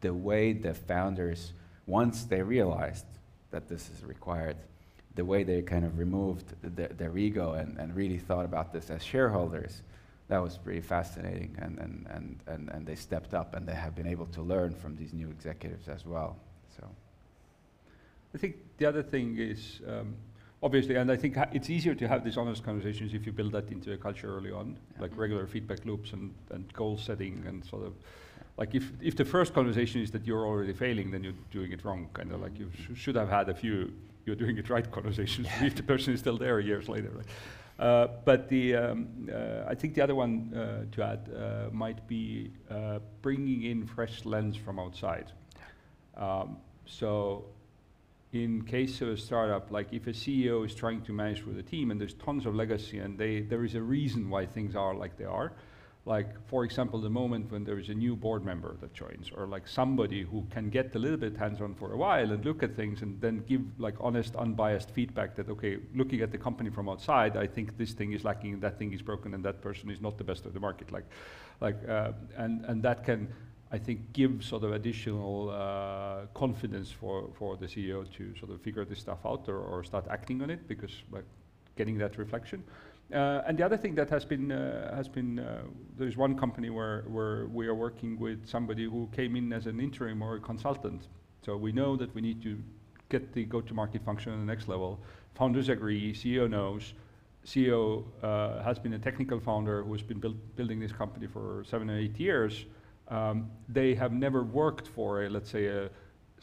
the way the founders, once they realized that this is required, the way they kind of removed the, their ego and, and really thought about this as shareholders, that was pretty fascinating. And, and, and, and, and they stepped up and they have been able to learn from these new executives as well. So, I think the other thing is um, obviously, and I think it's easier to have these honest conversations if you build that into a culture early on, Yeah. like regular feedback loops and, and goal setting and sort of. Like if, if the first conversation is that you're already failing, then you're doing it wrong. Kind of like you sh- should have had a few you're doing it right conversations if the person is still there years later. Right? Uh, but the um, uh, I think the other one uh, to add uh, might be uh, bringing in fresh lens from outside. Um, so in case of a startup, like if a CEO is trying to manage with a team and there's tons of legacy and they, there is a reason why things are like they are, like for example, the moment when there is a new board member that joins or like somebody who can get a little bit hands-on for a while and look at things and then give like honest, unbiased feedback that, okay, looking at the company from outside, I think this thing is lacking that thing is broken and that person is not the best of the market. Like, like, uh, and, and that can, I think, give sort of additional uh, confidence for, for the CEO to sort of figure this stuff out or, or start acting on it because like getting that reflection. Uh, and the other thing that has been uh, has been uh, there's one company where where we are working with somebody who came in as an interim or a consultant. So we know that we need to get the go-to-market function on the next level. Founders agree, CEO knows. CEO uh, has been a technical founder who has been build, building this company for seven or eight years. Um, they have never worked for a let's say a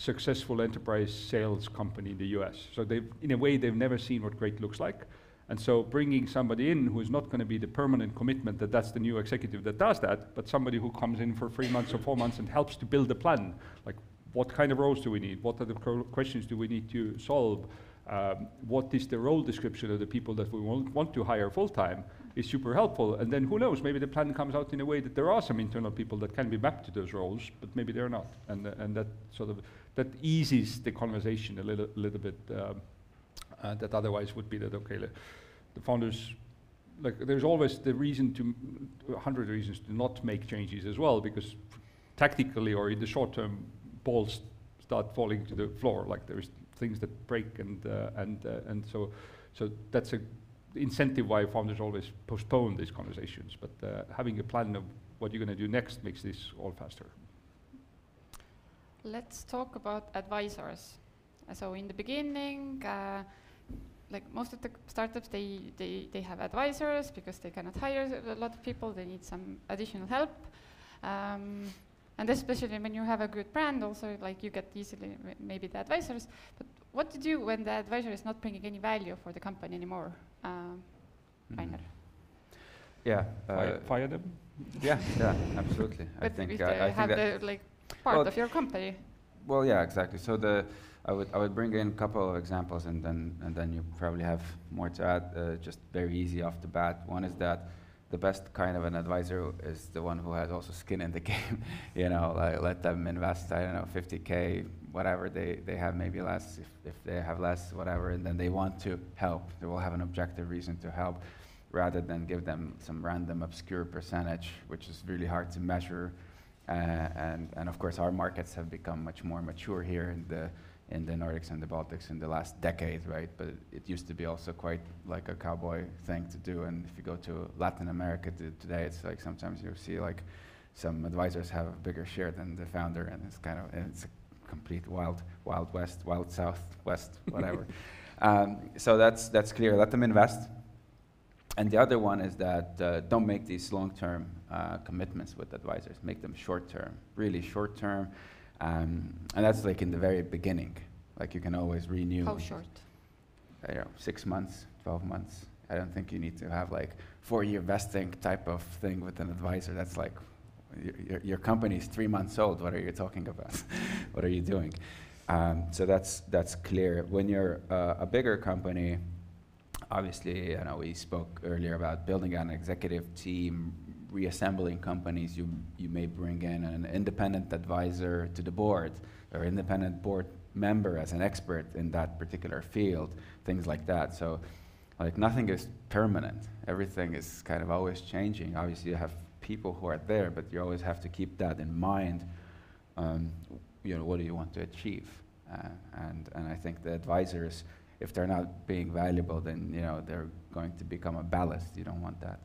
successful enterprise sales company in the US. So they've, in a way, they've never seen what great looks like. And so bringing somebody in who is not going to be the permanent commitment that that's the new executive that does that, but somebody who comes in for three months or four months and helps to build a plan, like what kind of roles do we need? What are the questions do we need to solve? Um, what is the role description of the people that we want, want to hire full time is super helpful. And then who knows, maybe the plan comes out in a way that there are some internal people that can be mapped to those roles, but maybe they're not. And, uh, and that sort of, that eases the conversation a little, little bit, um, uh, that otherwise would be that, okay, the, the founders, like there's always the reason to, a hundred reasons to not make changes as well, because tactically or in the short term, balls start falling to the floor, like there's things that break and, uh, and, uh, and so, so that's a incentive why founders always postpone these conversations. But uh, having a plan of what you're going to do next makes this all faster. Let's talk about advisors. So in the beginning, uh, like most of the startups, they, they, they have advisors because they cannot hire a lot of people. They need some additional help. Um, and especially when you have a good brand also like you get easily maybe the advisors but what to do when the advisor is not bringing any value for the company anymore um, mm. yeah uh, fire, fire, them? yeah yeah absolutely. But I think if uh, I have think the like part well, of your company. well yeah exactly. So the I would I would bring in a couple of examples and then and then you probably have more to add uh, just very easy off the bat. One is that the best kind of an advisor is the one who has also skin in the game. you know, like let them invest, I don't know, 50K, whatever they, they have, maybe less, if, if they have less, whatever, and then they want to help. They will have an objective reason to help rather than give them some random obscure percentage, which is really hard to measure. Uh, and, and of course, our markets have become much more mature here in the in the Nordics and the Baltics in the last decade, right? But it used to be also quite like a cowboy thing to do. And if you go to Latin America today, it's like sometimes you see like some advisors have a bigger share than the founder, and it's kind of it's complete wild, wild west, wild south, west, whatever. um, so that's that's clear. Let them invest. And the other one is that uh, don't make these long-term uh, commitments with advisors. Make them short-term, really short-term um, and that's like in the very beginning. Like you can always renew. How short? You know, six months, 12 months. I don't think you need to have like four-year vesting type of thing with an advisor. That's like your, your company is three months old. What are you talking about? what are you doing? Um, so that's that's clear. When you're uh, a bigger company, obviously, you know, we spoke earlier about building an executive team, reassembling companies, you, you may bring in an independent advisor to the board or independent board member as an expert in that particular field, things like that. So like nothing is permanent. Everything is kind of always changing. Obviously you have people who are there, but you always have to keep that in mind. Um, you know, what do you want to achieve? Uh, and, and I think the advisors, if they're not being valuable, then you know, they're going to become a ballast. You don't want that.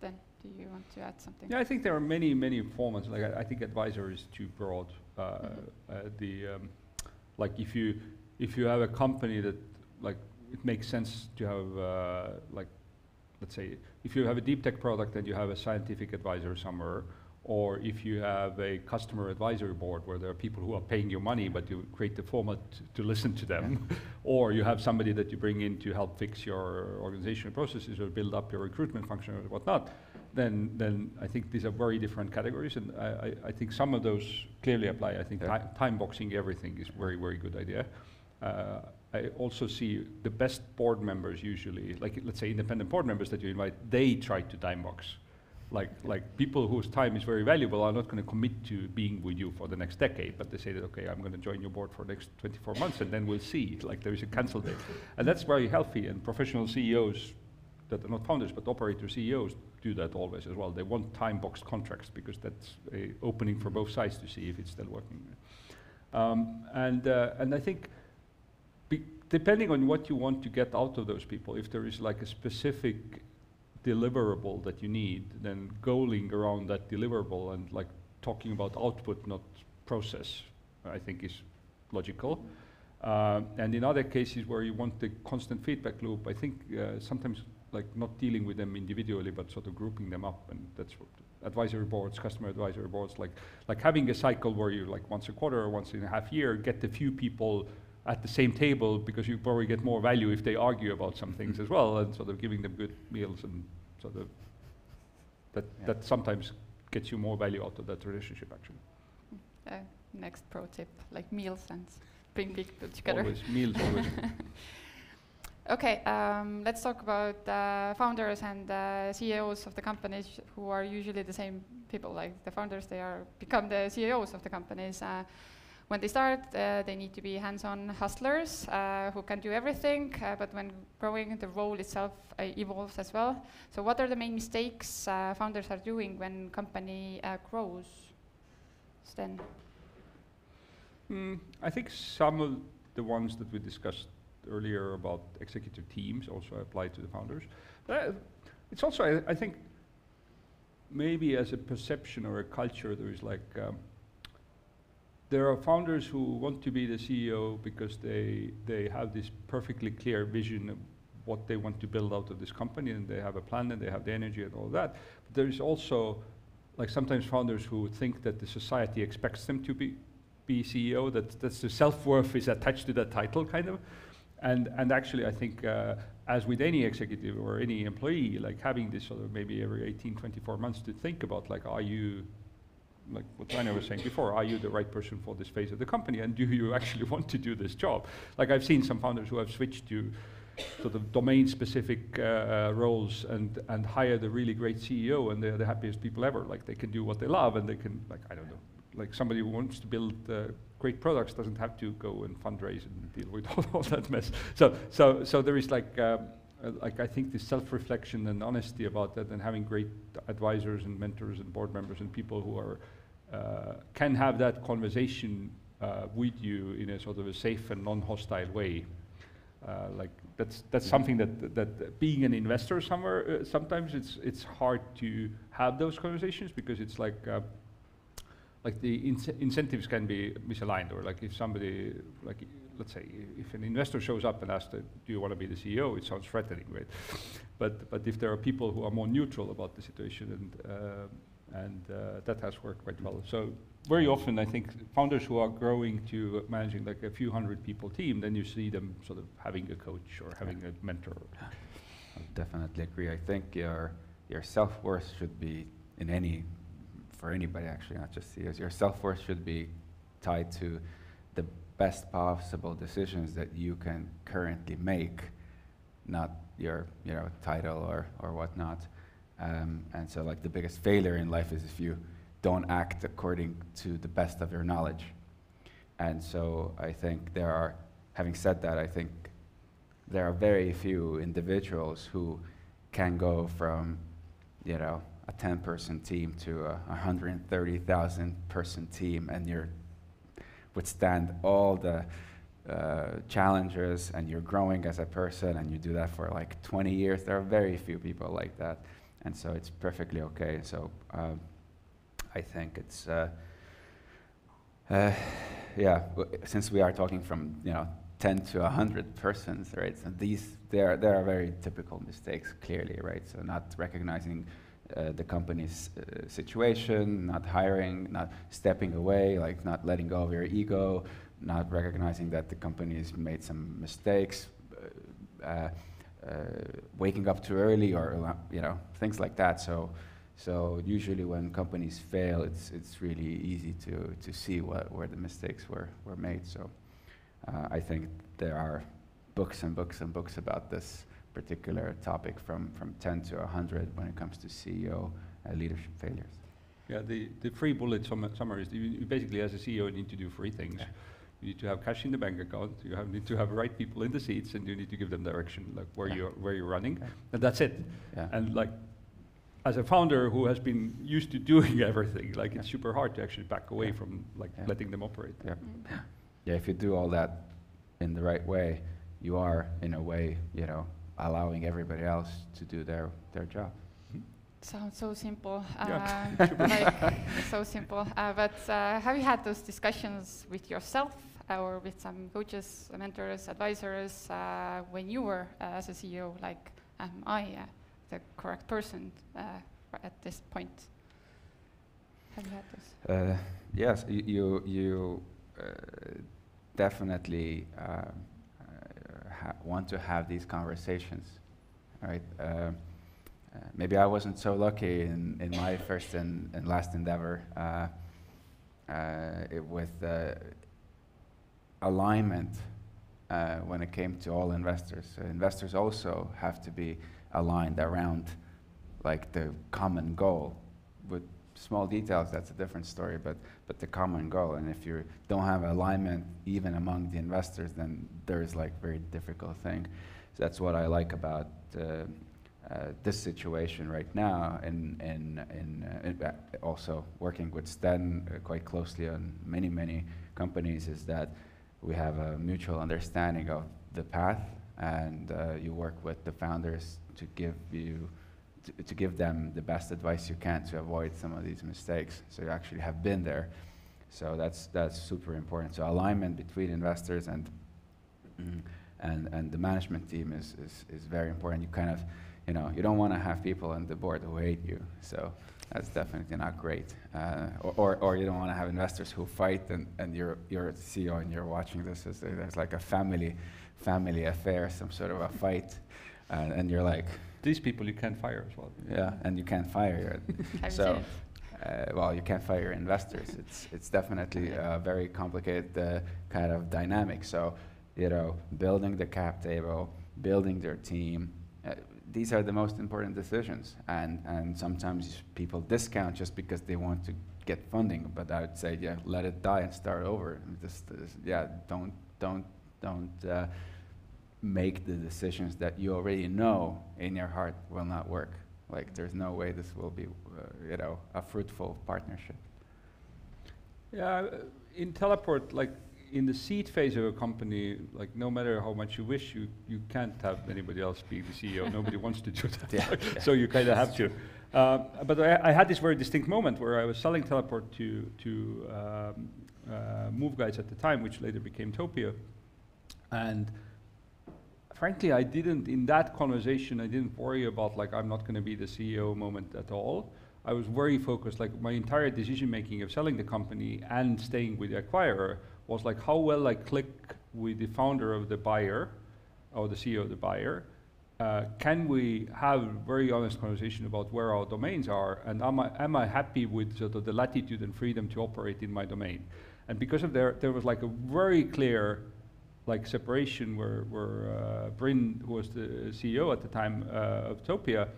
Then, do you want to add something? Yeah, I think there are many, many formats. Like I, I think advisor is too broad. Uh, mm -hmm. uh, the um, like if you if you have a company that like it makes sense to have uh, like let's say if you have a deep tech product and you have a scientific advisor somewhere or if you have a customer advisory board where there are people who are paying you money but you create the format to listen to them or you have somebody that you bring in to help fix your organizational processes or build up your recruitment function or whatnot then then I think these are very different categories and I, I, I think some of those clearly apply. I think yeah. time boxing everything is very very good idea. Uh, I also see the best board members usually like let's say independent board members that you invite they try to time box like like people whose time is very valuable are not going to commit to being with you for the next decade, but they say that okay, I'm going to join your board for the next 24 months, and then we'll see. Like there is a cancel date, and that's very healthy. And professional CEOs that are not founders but operator CEOs do that always as well. They want time boxed contracts because that's a opening for both sides to see if it's still working. Um, and uh, and I think. Depending on what you want to get out of those people, if there is like a specific deliverable that you need, then goaling around that deliverable and like talking about output, not process, I think is logical. Uh, and in other cases where you want the constant feedback loop, I think uh, sometimes like not dealing with them individually, but sort of grouping them up, and that's what advisory boards, customer advisory boards, like like having a cycle where you like once a quarter or once in a half year get a few people at the same table because you probably get more value if they argue about some things as well, and sort of giving them good meals and sort of that Yeah. that sometimes gets you more value out of that relationship actually. Uh, next pro tip, like meals and bring people together. Always meals, always. Okay, um, let's talk about uh, founders and uh, CEOs of the companies who are usually the same people. Like the founders, they are become the CEOs of the companies. Uh, when they start, uh, they need to be hands-on hustlers uh, who can do everything. Uh, but when growing, the role itself uh, evolves as well. So, what are the main mistakes uh, founders are doing when company uh, grows? Sten. Mm, I think some of the ones that we discussed earlier about executive teams also apply to the founders. It's also, I, I think, maybe as a perception or a culture, there is like, um, there are founders who want to be the CEO because they, they have this perfectly clear vision of what they want to build out of this company and they have a plan and they have the energy and all that. But there is also, like sometimes founders who think that the society expects them to be, be CEO, that that's the self-worth is attached to that title, kind of. And, and actually, I think, uh, as with any executive or any employee, like having this sort of maybe every 18, 24 months to think about, like, are you, like what Rainer was saying before, are you the right person for this phase of the company, and do you actually want to do this job? Like I've seen some founders who have switched to sort of domain-specific uh, uh, roles and and hired a really great CEO, and they're the happiest people ever. Like they can do what they love, and they can, like I don't know, like somebody who wants to build uh, great products doesn't have to go and fundraise and deal with all, all that mess. So, so, so there is like, um, uh, like I think the self-reflection and honesty about that, and having great advisors and mentors and board members and people who are can have that conversation uh, with you in a sort of a safe and non-hostile way. Uh, like that's that's something that that being an investor somewhere uh, sometimes it's it's hard to have those conversations because it's like uh, like the ince- incentives can be misaligned or like if somebody like let's say if an investor shows up and asks uh, do you want to be the CEO it sounds threatening right? But but if there are people who are more neutral about the situation and uh, and uh, that has worked quite well so very often I think founders who are growing to managing like a few hundred people team then you see them sort of having a coach or having a mentor I definitely agree. I think your your self worth should be in any for anybody actually, not just CEOs. Your self worth should be tied to the best possible decisions that you can currently make, not your you know title or or whatnot. Um, and so, like the biggest failure in life is if you don't act according to the best of your knowledge. And so, I think there are. Having said that, I think there are very few individuals who can go from, you know, a 10 person team to a 130,000 person team and you're withstand all the uh, challenges and you're growing as a person and you do that for like 20 years. There are very few people like that. And so it's perfectly okay. So um, I think it's, uh, uh, yeah, since we are talking from, you know, 10 to 100 persons, right? So these, there, there are very typical mistakes, clearly, right? So not recognizing uh, the company's uh, situation, not hiring, not stepping away, like not letting go of your ego, not recognizing that the company's made some mistakes, uh, uh, waking up too early, or uh, you know things like that. So, so usually when companies fail, it's it's really easy to to see what where the mistakes were were made. So. Uh, I think there are books and books and books about this particular topic from, from 10 to 100 when it comes to CEO uh, leadership failures. Yeah, the, the three bullet sum- summary is you, you basically, as a CEO, you need to do three things. Yeah. You need to have cash in the bank account. You have, need to have right people in the seats, and you need to give them direction, like where Yeah. you're where you're running, Yeah. and that's it. Yeah. And like, as a founder who has been used to doing everything, like it's super hard to actually back away Yeah. from like Yeah. letting them operate. Yeah. Mm. yeah, if you do all that in the right way, you are, in a way, you know, allowing everybody else to do their, their job. Sounds so simple. Yeah. Uh, like so simple. Uh, but uh, have you had those discussions with yourself or with some coaches, mentors, advisors uh, when you were uh, as a CEO? Like, am I uh, the correct person uh, at this point? Have you had this? Uh, yes, you you uh, definitely want to have these conversations, right? Maybe I wasn't so lucky in, in my first and, and last endeavor it with alignment uh, when it came to all investors. So investors also have to be aligned around like the common goal. With small details, that's a different story, but, but the common goal. And if you don't have alignment even among the investors, then there's like very difficult thing. So that's what I like about uh, uh, this situation right now, and in, in, in uh, also working with Sten uh, quite closely on many, many companies, is that we have a mutual understanding of the path, and uh, you work with the founders to give you to, to give them the best advice you can to avoid some of these mistakes. So you actually have been there. So that's that's super important. So alignment between investors and and and the management team is, is is very important. You kind of you know you don't want to have people on the board who hate you. So that's definitely not great. Uh, or, or, or you don't want to have investors who fight and, and you're, you're a CEO and you're watching this as a- there's like a family, family affair, some sort of a fight. Uh, and you're like, These people you can't fire as well. yeah, and you can't fire. Have So, you seen it? uh, well, you can't fire investors. It's, it's definitely a very complicated uh, kind of dynamic. So, you know, building the cap table, building their team, these are the most important decisions. And, and sometimes people discount just because they want to get funding. But I would say, yeah, let it die and start over. Just, yeah, don't, don't, don't uh, make the decisions that you already know in your heart will not work. Like, there's no way this will be, uh, you know, a fruitful partnership. Yeah, in Teleport, like in the seed phase of a company, like no matter how much you wish, you, you can't have anybody else be the CEO. Nobody wants to do that. Yeah. so you kind of have to. Um, but I, I had this very distinct moment where I was selling Teleport to to um, uh, MoveGuides at the time, which later became Topia, and frankly, I didn't in that conversation. I didn't worry about like I'm not going to be the CEO moment at all. I was very focused. Like my entire decision making of selling the company and staying with the acquirer was like how well I click with the founder of the buyer, or the CEO of the buyer. Uh, can we have very honest conversation about where our domains are, and am I am I happy with sort of the latitude and freedom to operate in my domain? And because of there, there was like a very clear like separation where, where uh, Brynne, who was the CEO at the time uh, of Topia,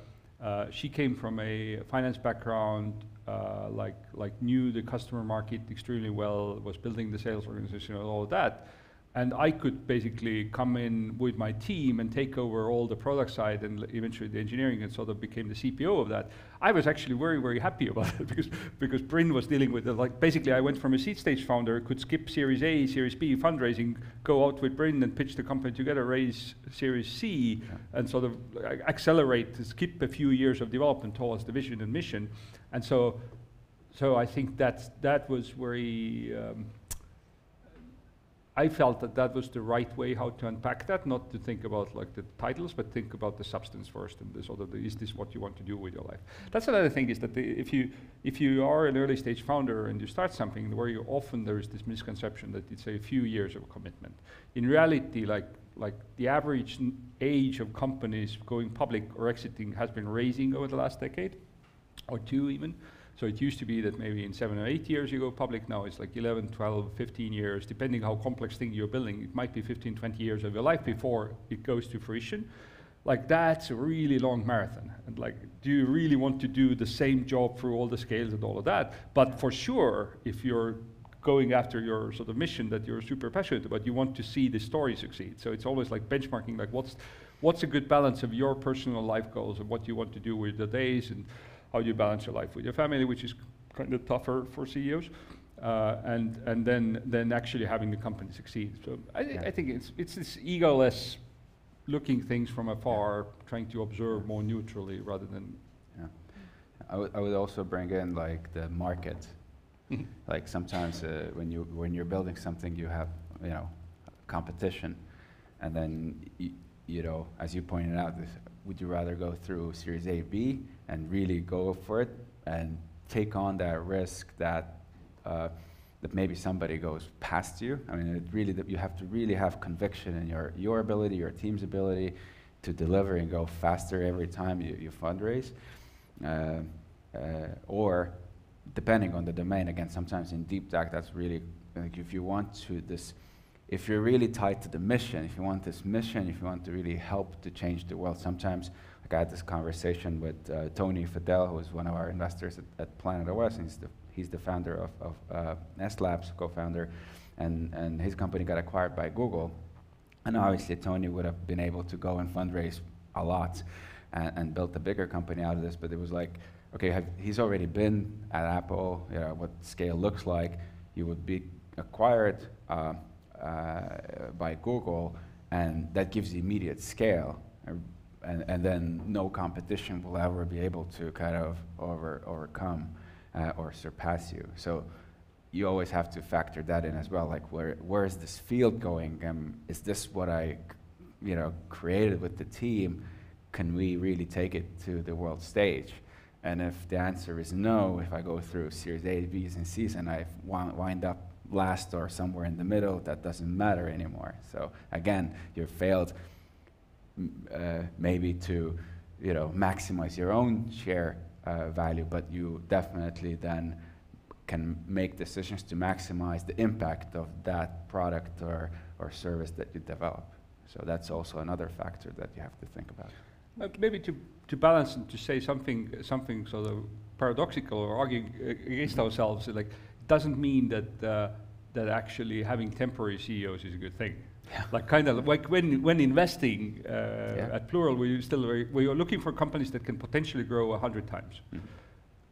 uh, she came from a finance background, uh, like, like knew the customer market extremely well, was building the sales organization and all of that. And I could basically come in with my team and take over all the product side and eventually the engineering and sort of became the CPO of that. I was actually very, very happy about it because, because Brynne was dealing with it. Like basically I went from a seed stage founder, could skip Series A, Series B fundraising, go out with Brynne and pitch the company together, raise Series C and sort of like, accelerate, skip a few years of development towards the vision and mission. And so, so I think that's, that was very, um, I felt that that was the right way how to unpack that, not to think about like the titles, but think about the substance first and the sort of the, is this what you want to do with your life? That's another thing is that the, if you if you are an early stage founder and you start something where you often there is this misconception that it's a few years of commitment. In reality, like like the average age of companies going public or exiting has been raising over the last decade, or two even. So it used to be that maybe in seven or eight years you go public. Now it's like 11, 12, 15 years, depending how complex thing you're building. It might be 15, 20 years of your life before it goes to fruition. Like that's a really long marathon. And like, do you really want to do the same job through all the scales and all of that? But for sure, if you're going after your sort of mission that you're super passionate about, you want to see the story succeed. So it's always like benchmarking, like what's what's a good balance of your personal life goals and what you want to do with the days and how you balance your life with your family, which is kind of tougher for CEOs, uh, and and then then actually having the company succeed. So I, Yeah. I think it's it's this egoless looking things from afar, trying to observe more neutrally rather than Yeah. I would, I would also bring in like the market. Mhm. like sometimes uh, when you when you're building something, you have you know competition, and then y- you know, as you pointed out, this, would you rather go through Series A, B, and really go for it and take on that risk that uh, that maybe somebody goes past you? I mean, it really that you have to really have conviction in your your ability, your team's ability to deliver and go faster every time you, you fundraise, uh, uh, or depending on the domain. Again, sometimes in deep tech, that's really like if you want to this if you're really tied to the mission, if you want this mission, if you want to really help to change the world, sometimes, like I had this conversation with uh, Tony Fadell, who is one of our investors at, at Planet OS, and he's the, he's the founder of, of uh, Nest Labs, co-founder, and, and his company got acquired by Google. And obviously Tony would have been able to go and fundraise a lot and, and built a bigger company out of this, but it was like, okay, have, he's already been at Apple, you know, what scale looks like, you would be acquired, uh, by Google, and that gives immediate scale. And, and then no competition will ever be able to kind of over, overcome uh, or surpass you. So you always have to factor that in as well. Like, where, where is this field going? Um, is this what I, you know, created with the team? Can we really take it to the world stage? And if the answer is no, if I go through Series A, Bs, and Cs, and I wind up last or somewhere in the middle, that doesn't matter anymore. So again, you failed uh, maybe to you know, maximize your own share uh, value, but you definitely then can make decisions to maximize the impact of that product or, or service that you develop. So that's also another factor that you have to think about. Uh, maybe to, to balance and to say something, something sort of paradoxical or arguing against ourselves, like doesn't mean that uh, that actually having temporary CEOs is a good thing. Yeah. Like kind of like when when investing uh, yeah. at Plural, we still we are looking for companies that can potentially grow a hundred times. Mm -hmm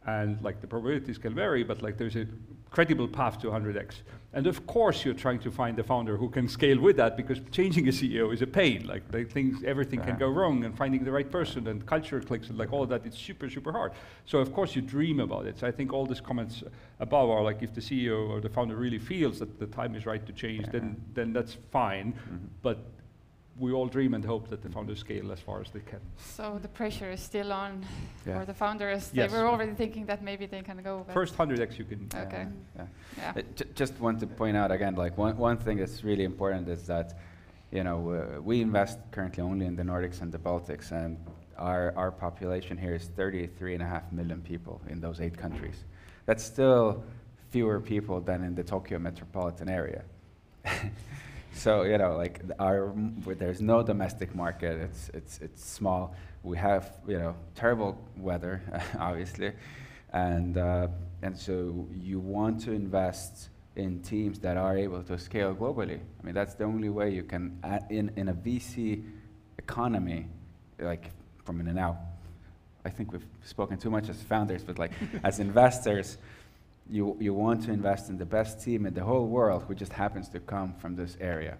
and like the probabilities can vary, but like there's a credible path to 100x. And of course, you're trying to find the founder who can scale with that because changing a CEO is a pain. Like things, everything can go wrong, and finding the right person and culture clicks and like all of that, it's super, super hard. So of course, you dream about it. So I think all these comments above are like if the CEO or the founder really feels that the time is right to change, then then that's fine. Mm -hmm. But we all dream and hope that the founders scale as far as they can. So the pressure is still on yeah. for the founders. Yes. They were already thinking that maybe they can go. First 100x you can. Okay. Yeah. yeah. yeah. Uh, just want to point out again, like one, one thing that's really important is that, you know, uh, we invest currently only in the Nordics and the Baltics, and our, our population here is 33 and a half million people in those eight countries. That's still fewer people than in the Tokyo metropolitan area. so you know, like our there's no domestic market. It's it's it's small. We have you know terrible weather, obviously, and uh, and so you want to invest in teams that are able to scale globally. I mean, that's the only way you can in in a VC economy, like from in and out. I think we've spoken too much as founders, but like as investors you, you want to invest in the best team in the whole world who just happens to come from this area.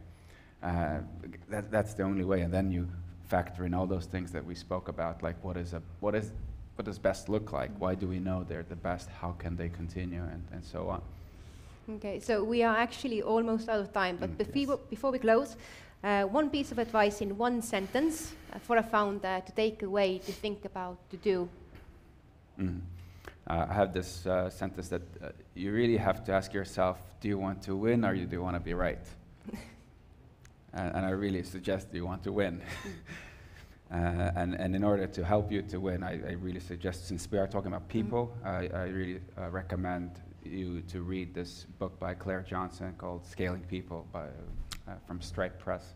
Uh, that, that's the only way. And then you factor in all those things that we spoke about, like what, is a, what, is, what does best look like? Why do we know they're the best? How can they continue? And, and so on. Okay, so we are actually almost out of time, but mm, before, yes. before we close, uh, one piece of advice in one sentence uh, for a founder to take away, to think about, to do. Mm uh, I have this uh, sentence that uh, you really have to ask yourself, do you want to win or do you want to be right? and, and, I really suggest you want to win. Uh, and, and in order to help you to win, I, I really suggest, since we are talking about people, mm. I, I really uh, recommend you to read this book by Claire Johnson called Scaling People by, uh, from Stripe Press.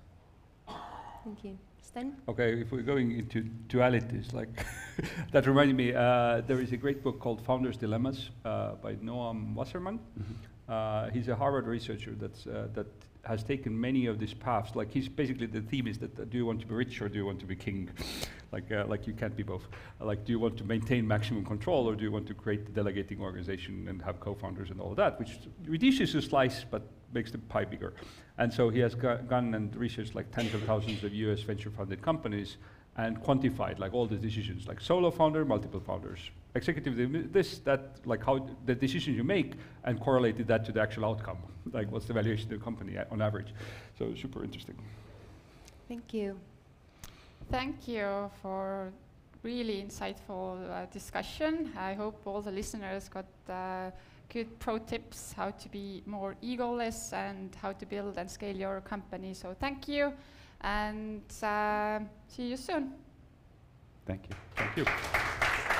Thank you. Sten? Okay, if we're going into dualities, like that reminded me, uh, there is a great book called Founders Dilemmas uh, by Noam Wasserman. Mm -hmm. he's a Harvard researcher that's, uh, that has taken many of these paths. Like he's basically the theme is that uh, do you want to be rich or do you want to be king? like uh, like you can't be both. Uh, like do you want to maintain maximum control or do you want to create the delegating organization and have co-founders and all of that, which reduces the slice but makes the pie bigger. And so he has gone and researched like tens of thousands of US venture funded companies and quantified like all the decisions, like solo founder, multiple founders, executive this, that, like how the decisions you make and correlated that to the actual outcome. Like what's the valuation of the company on average. So super interesting. Thank you. Thank you for really insightful uh, discussion. I hope all the listeners got uh, good pro tips how to be more egoless and how to build and scale your company. So thank you, and uh, see you soon. Thank you. Thank you.